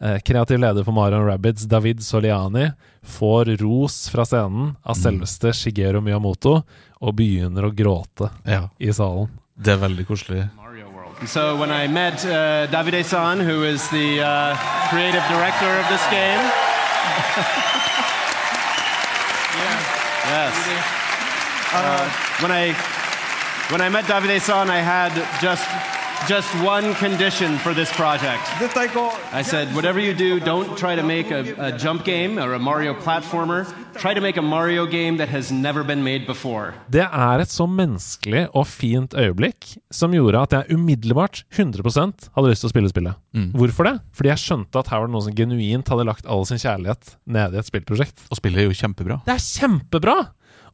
eh, kreativ leder for Mario Rabbids, David Soliani, får ros fra scenen av selveste Shigeru Miyamoto og begynner å gråte Ja, i salen. det er veldig koselig. So when I met uh, Davide-san, who is the uh, creative director of this game, yes. Uh, when I when I met Davide-san, I had just just one condition for this project. I said, whatever you do, don't try to make a, a jump game or a Mario platformer. Try to make a Mario game that has never been made before. Det er et så menneskelig og fint øyeblikk som gjorde at jeg umiddelbart 100 hadde lyst til å spille spillet. Hvorfor det? Fordi jeg skjønte at her var det noen som genuint hadde lagt all sin kjærlighet ned i et spillprosjekt. Og spillet er jo kjempebra. Det er kjempebra!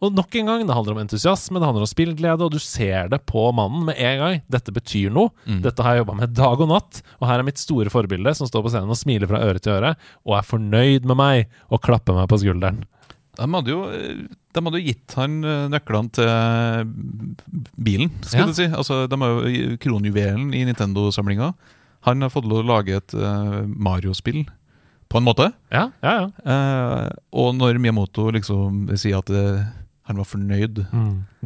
Og nok en gang, det handler om entusiasme, det handler om spillglede, og du ser det på mannen med en gang. Dette betyr noe. Dette har jeg jobba med dag og natt. Og her er mitt store forbilde som står på scenen og smiler fra øre til øre, og er fornøyd med meg og klapper meg på skulderen. De hadde jo, de hadde jo gitt han eh, nøklene til bilen, skal Ja. du si. Altså, de har jo kronjuvelen i Nintendo-samlinga. Han har fått lov å lage et eh, Mario-spill, på en måte. Ja, ja, ja. Eh, og når Miyamoto liksom sier at eh, han var fornøyd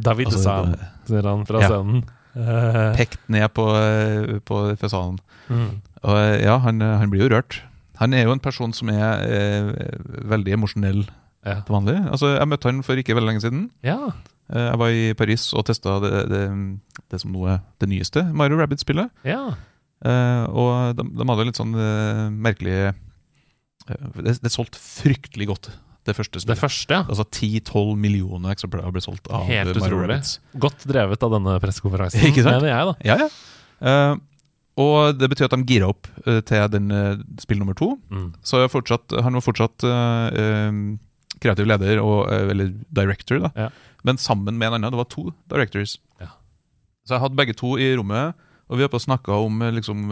David Altså, Sam, sier han fra Ja. scenen. Pekt ned på, eh, på fasaden. mm. Og eh, ja, han, eh, han blir jo rørt. Han er jo en person som er eh, veldig emosjonell Ja. til vanlig. Altså, jeg møtte han for ikke veldig lenge siden. ja. Jeg var i Paris og testa det, det, det som nå er det nyeste Mario Rabbit-spillet. ja. Eh, og de, de hadde litt sånn eh, merkelig det, det solgte fryktelig godt, det første spillet. Det første, ja. Altså 10-12 millioner eksemplarer ble solgt av Helt Mario utrolig. Rabbids. Godt drevet av denne pressekonferansen, Ikke sant? mener jeg, da. Ja, ja. Uh, og det betyr at de gira opp uh, til den uh, spill nummer to. Mm. Så fortsatt, han var fortsatt kreativ leder, og, eller director, da. Ja. Men sammen med en annen. Det var to directors. Ja. Så jeg hadde begge to i rommet, og vi har på snakka om liksom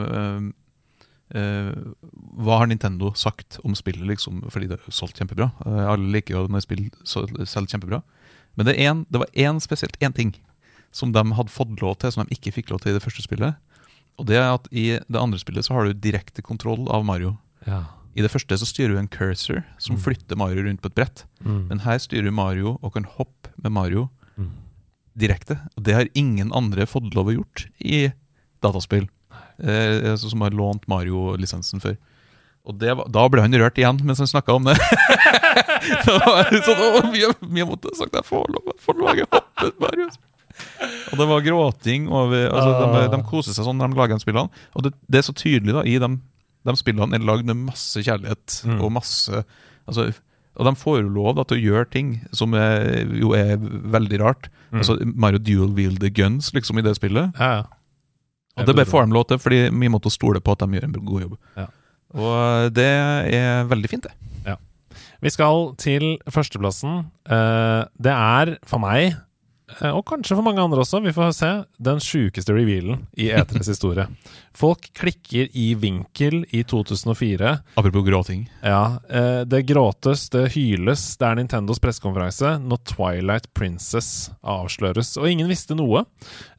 Hva har Nintendo sagt om spillet, liksom, fordi det er solgt kjempebra? Eh, alle liker jo når spill selger kjempebra. Men det, en, det var én spesielt én ting som de hadde fått lov til, som de ikke fikk lov til i det første spillet. Og det er at I det andre spillet så har du direkte kontroll av Mario. Ja. I det første så styrer du en cursor som flytter Mario rundt på et brett. Mm. Men her styrer du Mario og kan hoppe med Mario Mm. direkte. Og det har ingen andre fått lov å gjort i dataspill. Eh, altså som har lånt Mario-lisensen før. Og det var, da ble han rørt igjen mens han snakka om det. da var sånn, mye, mye måtte ha sagt jeg får lov, får lov å hoppe Mario. Og det var gråting over altså, de, de koser seg sånn når de lager de spillene. Og det, det er så tydelig da i de, de spillene er lagd med masse kjærlighet og masse altså, Og de får jo lov da, til å gjøre ting som er, jo er veldig rart. Altså Mario dual wield the guns liksom i det spillet. ja, ja. Og det bare får de lov til, fordi vi måtte stole på at de gjør en god jobb. Ja. Og det er veldig fint, det. Vi skal til førsteplassen. Eh, det er for meg og kanskje for mange andre også, vi får se, den sjukeste revealen i E3s historie. Folk klikker i vinkel i 2004. Apropos gråting. Ja, eh, det gråtes, det hyles. Det er Nintendos pressekonferanse når Twilight Princess avsløres, og ingen visste noe.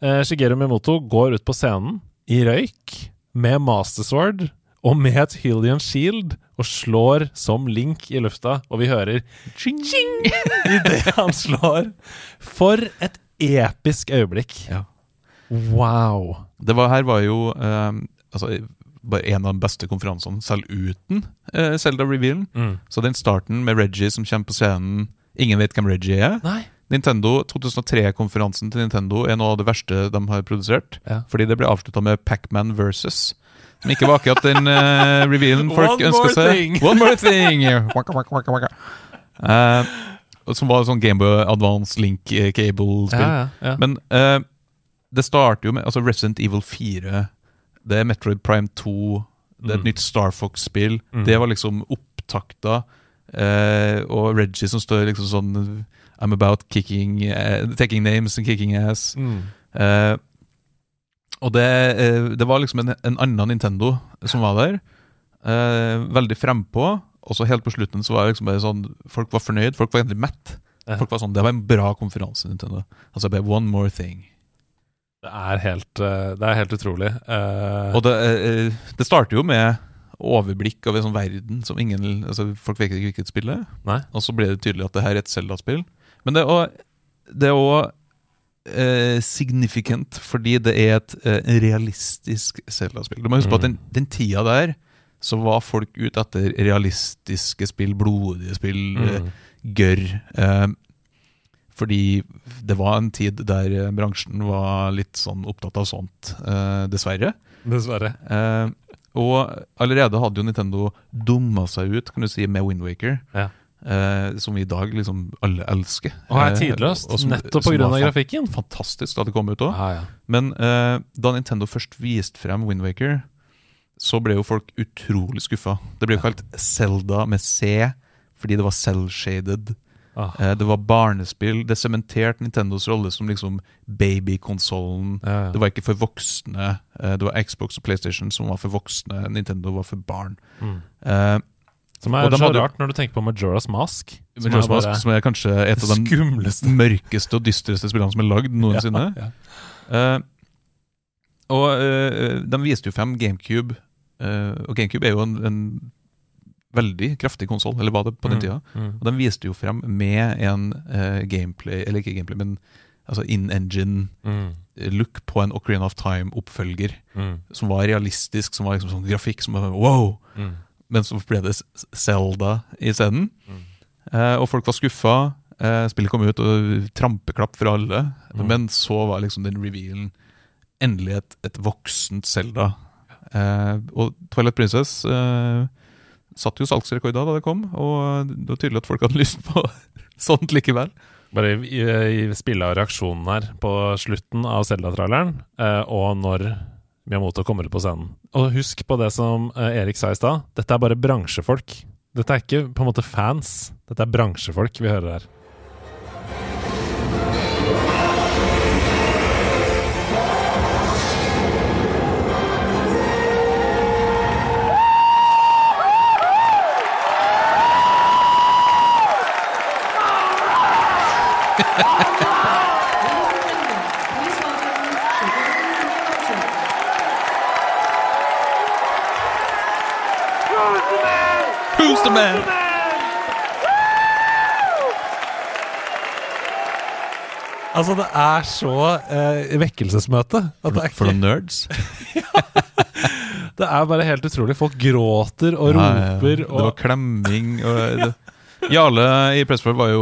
Eh, Shigeru Mimoto går ut på scenen i røyk med Mastersword og med et Hylian Shield og slår som Link i lufta, og vi hører ching, ching idet han slår. For et episk øyeblikk. Ja. Wow. Det var, her var jo eh, altså, bare en av de beste konferansene, selv uten eh, Zelda Revealen. Mm. Så den starten med Reggie som kommer på scenen Ingen vet hvem Reggie er. Nei. Nintendo 2003-konferansen til Nintendo er noe av det verste de har produsert. Ja. Fordi det ble avslutta med Pac-Man versus. Som ikke var akkurat den uh, revealen folk ønska seg. One more thing! Waka, waka, waka, waka. Uh, som var sånn Gameboy Advance Link eh, Cable-spill. Ja, ja. Men uh, det starter jo med altså Resident Evil 4, det er Metroid Prime 2, det er et Mm. nytt Star Fox-spill. Mm. Det var liksom opptakta. Eh, og Reggie som står liksom sånn I'm about kicking uh, Taking names and kicking ass. Mm. Uh, og det, eh, det var liksom en, en annen Nintendo som var der. Veldig frempå. Og så helt på slutten så var det liksom bare sånn Folk var fornøyd, folk var egentlig mett. Folk var sånn, Det var en bra konferanse, Nintendo. Altså bare one more thing. Det er helt, det er helt utrolig. Og det, det starter jo med overblikk over en sånn verden som ingen altså Folk vet ikke hvilket spill det er. Og så ble det tydelig at det her er et Zelda-spill. Men det er også eh, significant fordi det er et eh, realistisk Zelda-spill. Du må huske på at den, den tida der så var folk ute etter realistiske spill, blodige spill, eh, Mm. gørr. Eh, fordi det var en tid der eh, bransjen var litt sånn opptatt av sånt, eh, dessverre. Dessverre. Eh, og allerede hadde jo Nintendo dumma seg ut kan du si, med Windwaker. Ja. Eh, som vi i dag liksom alle elsker. Og er Eh, tidløst, og som- nettopp av grafikken. Fantastisk da det kom ut òg. Ja, ja. Men eh, da Nintendo først viste frem Windwaker, så ble jo folk utrolig skuffa. Det ble jo kalt Zelda med C, fordi det var cell-shaded. Ah. Eh, det var barnespill. Det sementerte Nintendos rolle som liksom babykonsollen. Ja, ja. Det var ikke for voksne. Eh, det var Xbox og PlayStation som var for voksne. Nintendo var for barn. Mm. Som er så rart når du tenker på Majora's Mask. Majora's Mask, som er kanskje et av de mørkeste og dystreste spillene som er lagd noensinne. Ja, Eh, og uh, de viste jo frem GameCube, uh, og GameCube er jo en, en veldig kraftig konsoll, eller var det på den Mm, tida. mm. Og de viste jo frem med en gameplay, eller ikke gameplay, men altså in engine Mm. look på en Ocarina of Time-oppfølger, Mm. som var realistisk, som var liksom sånn grafikk som var wow! Men så ble det Zelda i scenen. Mm. Eh, og folk var skuffa. Eh, spillet kom ut, og trampeklapp fra alle. Mm. Men så var liksom den revealen endelig et, et voksent Zelda. Eh, og Twilight Princess eh, satte jo salgsrekord da det kom, og det var tydelig at folk hadde lyst på sånt likevel. Bare i, i spillet av reaksjonen her på slutten av Zelda-traileren, eh, og når Miyamoto kommer ut på scenen. Og husk på det som eh, Erik sa i stad, dette er bare bransjefolk. Dette er ikke på en måte fans, dette er bransjefolk vi hører her. the man? Altså, det er så eh, vekkelsesmøte. At det, er For ikke, noen nerds. det er bare helt utrolig. Folk gråter og ja. roper Det var klemming. Og Jarle i Pressford var,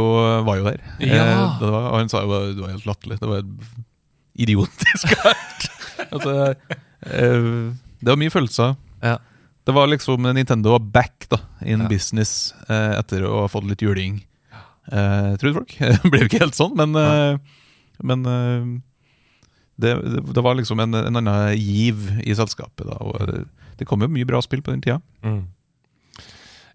var jo der. Ja. Eh, det var, og han sa jo det var helt latterlig. Det var idiotisk hardt. altså, eh, det var mye følelser. Ja. Det var liksom Nintendo var back da in Ja. business eh, etter å ha fått litt juling. Eh, trodde folk. Det ble jo ikke helt sånn, men, eh, men eh, det, det, var liksom en, en annen giv i selskapet. da Og det, det kom jo mye bra spill på den tida. Mm.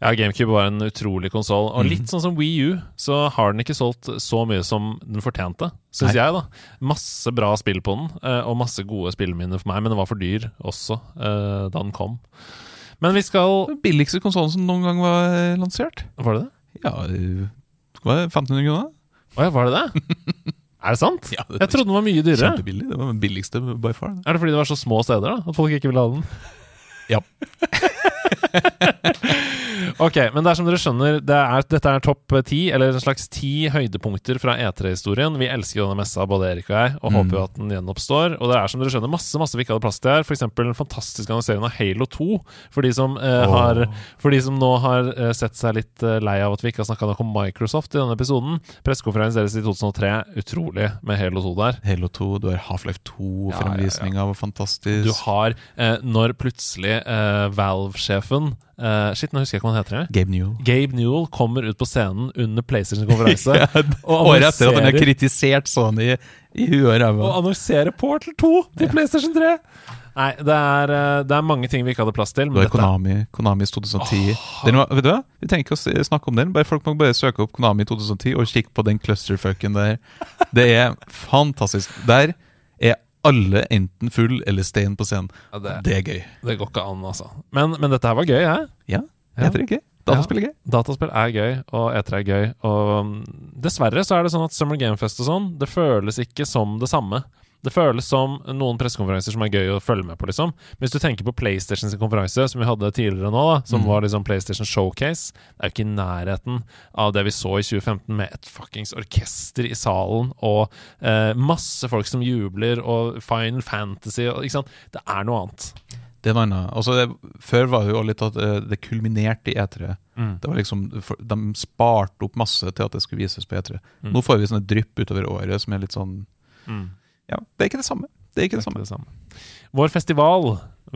Ja, GameCube var en utrolig konsoll. Og Mhm. litt sånn som Wii U, så har den ikke solgt så mye som den fortjente, syns jeg, da. Masse bra spill på den, eh, og masse gode spillminner for meg, men den var for dyr også eh, da den kom. Men vi skal Den billigste konsollen som noen gang var eh, lansert. Var det det? Ja, det hva er 1500 kroner? Å ja, var det det? er det sant? Ja, det jeg trodde den var mye dyrere. Kjempebillig. Det var den billigste by far. Er det fordi det var så små steder, da? At folk ikke ville ha den? Ja. ok, men det er som dere skjønner, det er, dette er topp ti, eller en slags ti høydepunkter fra E3-historien. Vi elsker jo denne messa, både Erik og jeg, og Mm. håper jo at den gjenoppstår. Og det er som dere skjønner, masse masse vi ikke hadde plass til her. F.eks. den fantastiske annonseringen av Halo 2. For de som, eh, oh. har, for de som nå har eh, sett seg litt eh, lei av at vi ikke har snakka nok om Microsoft i denne episoden. Pressekonferansen deres i 2003, utrolig med Halo 2 der. Halo 2, du har Half-Life 2-fremvisninga, var fantastisk. Du har eh, når plutselig eh, Valve-sjefen eh, Shit, nå husker jeg ikke hva han heter. jeg. Gabe Newell. Gabe Newell kommer ut på scenen under PlayStation-konferanse Ja, Året etter at han har kritisert Sony i huet og og ræva. annonserer Portal 2 til PlayStation 3! Nei, det er, eh, det er mange ting vi ikke hadde plass til. Men det er Konami, Konamis 2010. Den var, vet du hva? Vi trenger ikke å snakke om den. Bare Folk må bare søke opp Konami 2010 og kikke på den clusterfucken der. Det er fantastisk. Der er alle enten full eller stein på scenen. Ja, det- det er gøy. det går ikke an, altså. Men, men dette her var gøy, jeg. Ja, Ja. heter det gøy? Dataspill er gøy. Dataspill er gøy, og E3 er gøy. Og um, dessverre så er det sånn at Summer Game Fest og sånn, det føles ikke som det samme. Det føles som noen pressekonferanser som er gøy å følge med på, liksom. Hvis du tenker på PlayStation sin konferanse, som vi hadde tidligere nå, da, som Mm. var liksom PlayStation Showcase, det er jo ikke i nærheten av det vi så i 2015, med et fuckings orkester i salen, og eh, masse folk som jubler, og Final Fantasy, og, ikke sant. Det er noe annet. Det er noe. Altså, det, før var det jo litt at eh, det kulminerte i E3. Mm. Det var liksom, De sparte opp masse til at det skulle vises på E3. Mm. Nå får vi sånne drypp utover året som er litt sånn Mm. Ja, det er ikke det samme. Det er ikke det samme. Det samme. Vår festival,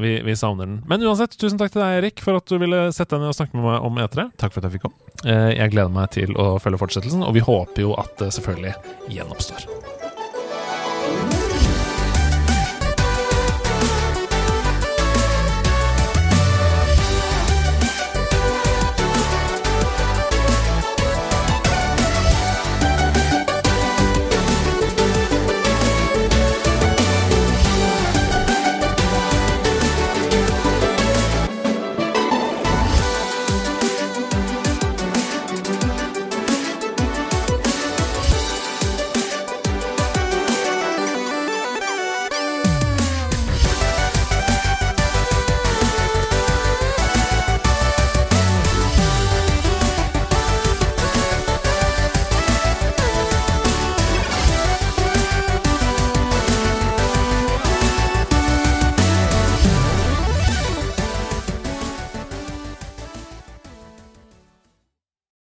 vi, vi savner den. Men uansett, tusen takk til deg, Erik, for at du ville sette deg ned og snakke med meg om E3. Takk for at jeg fikk komme. Eh, Jeg gleder meg til å følge fortsettelsen, og vi håper jo at det selvfølgelig gjenoppstår.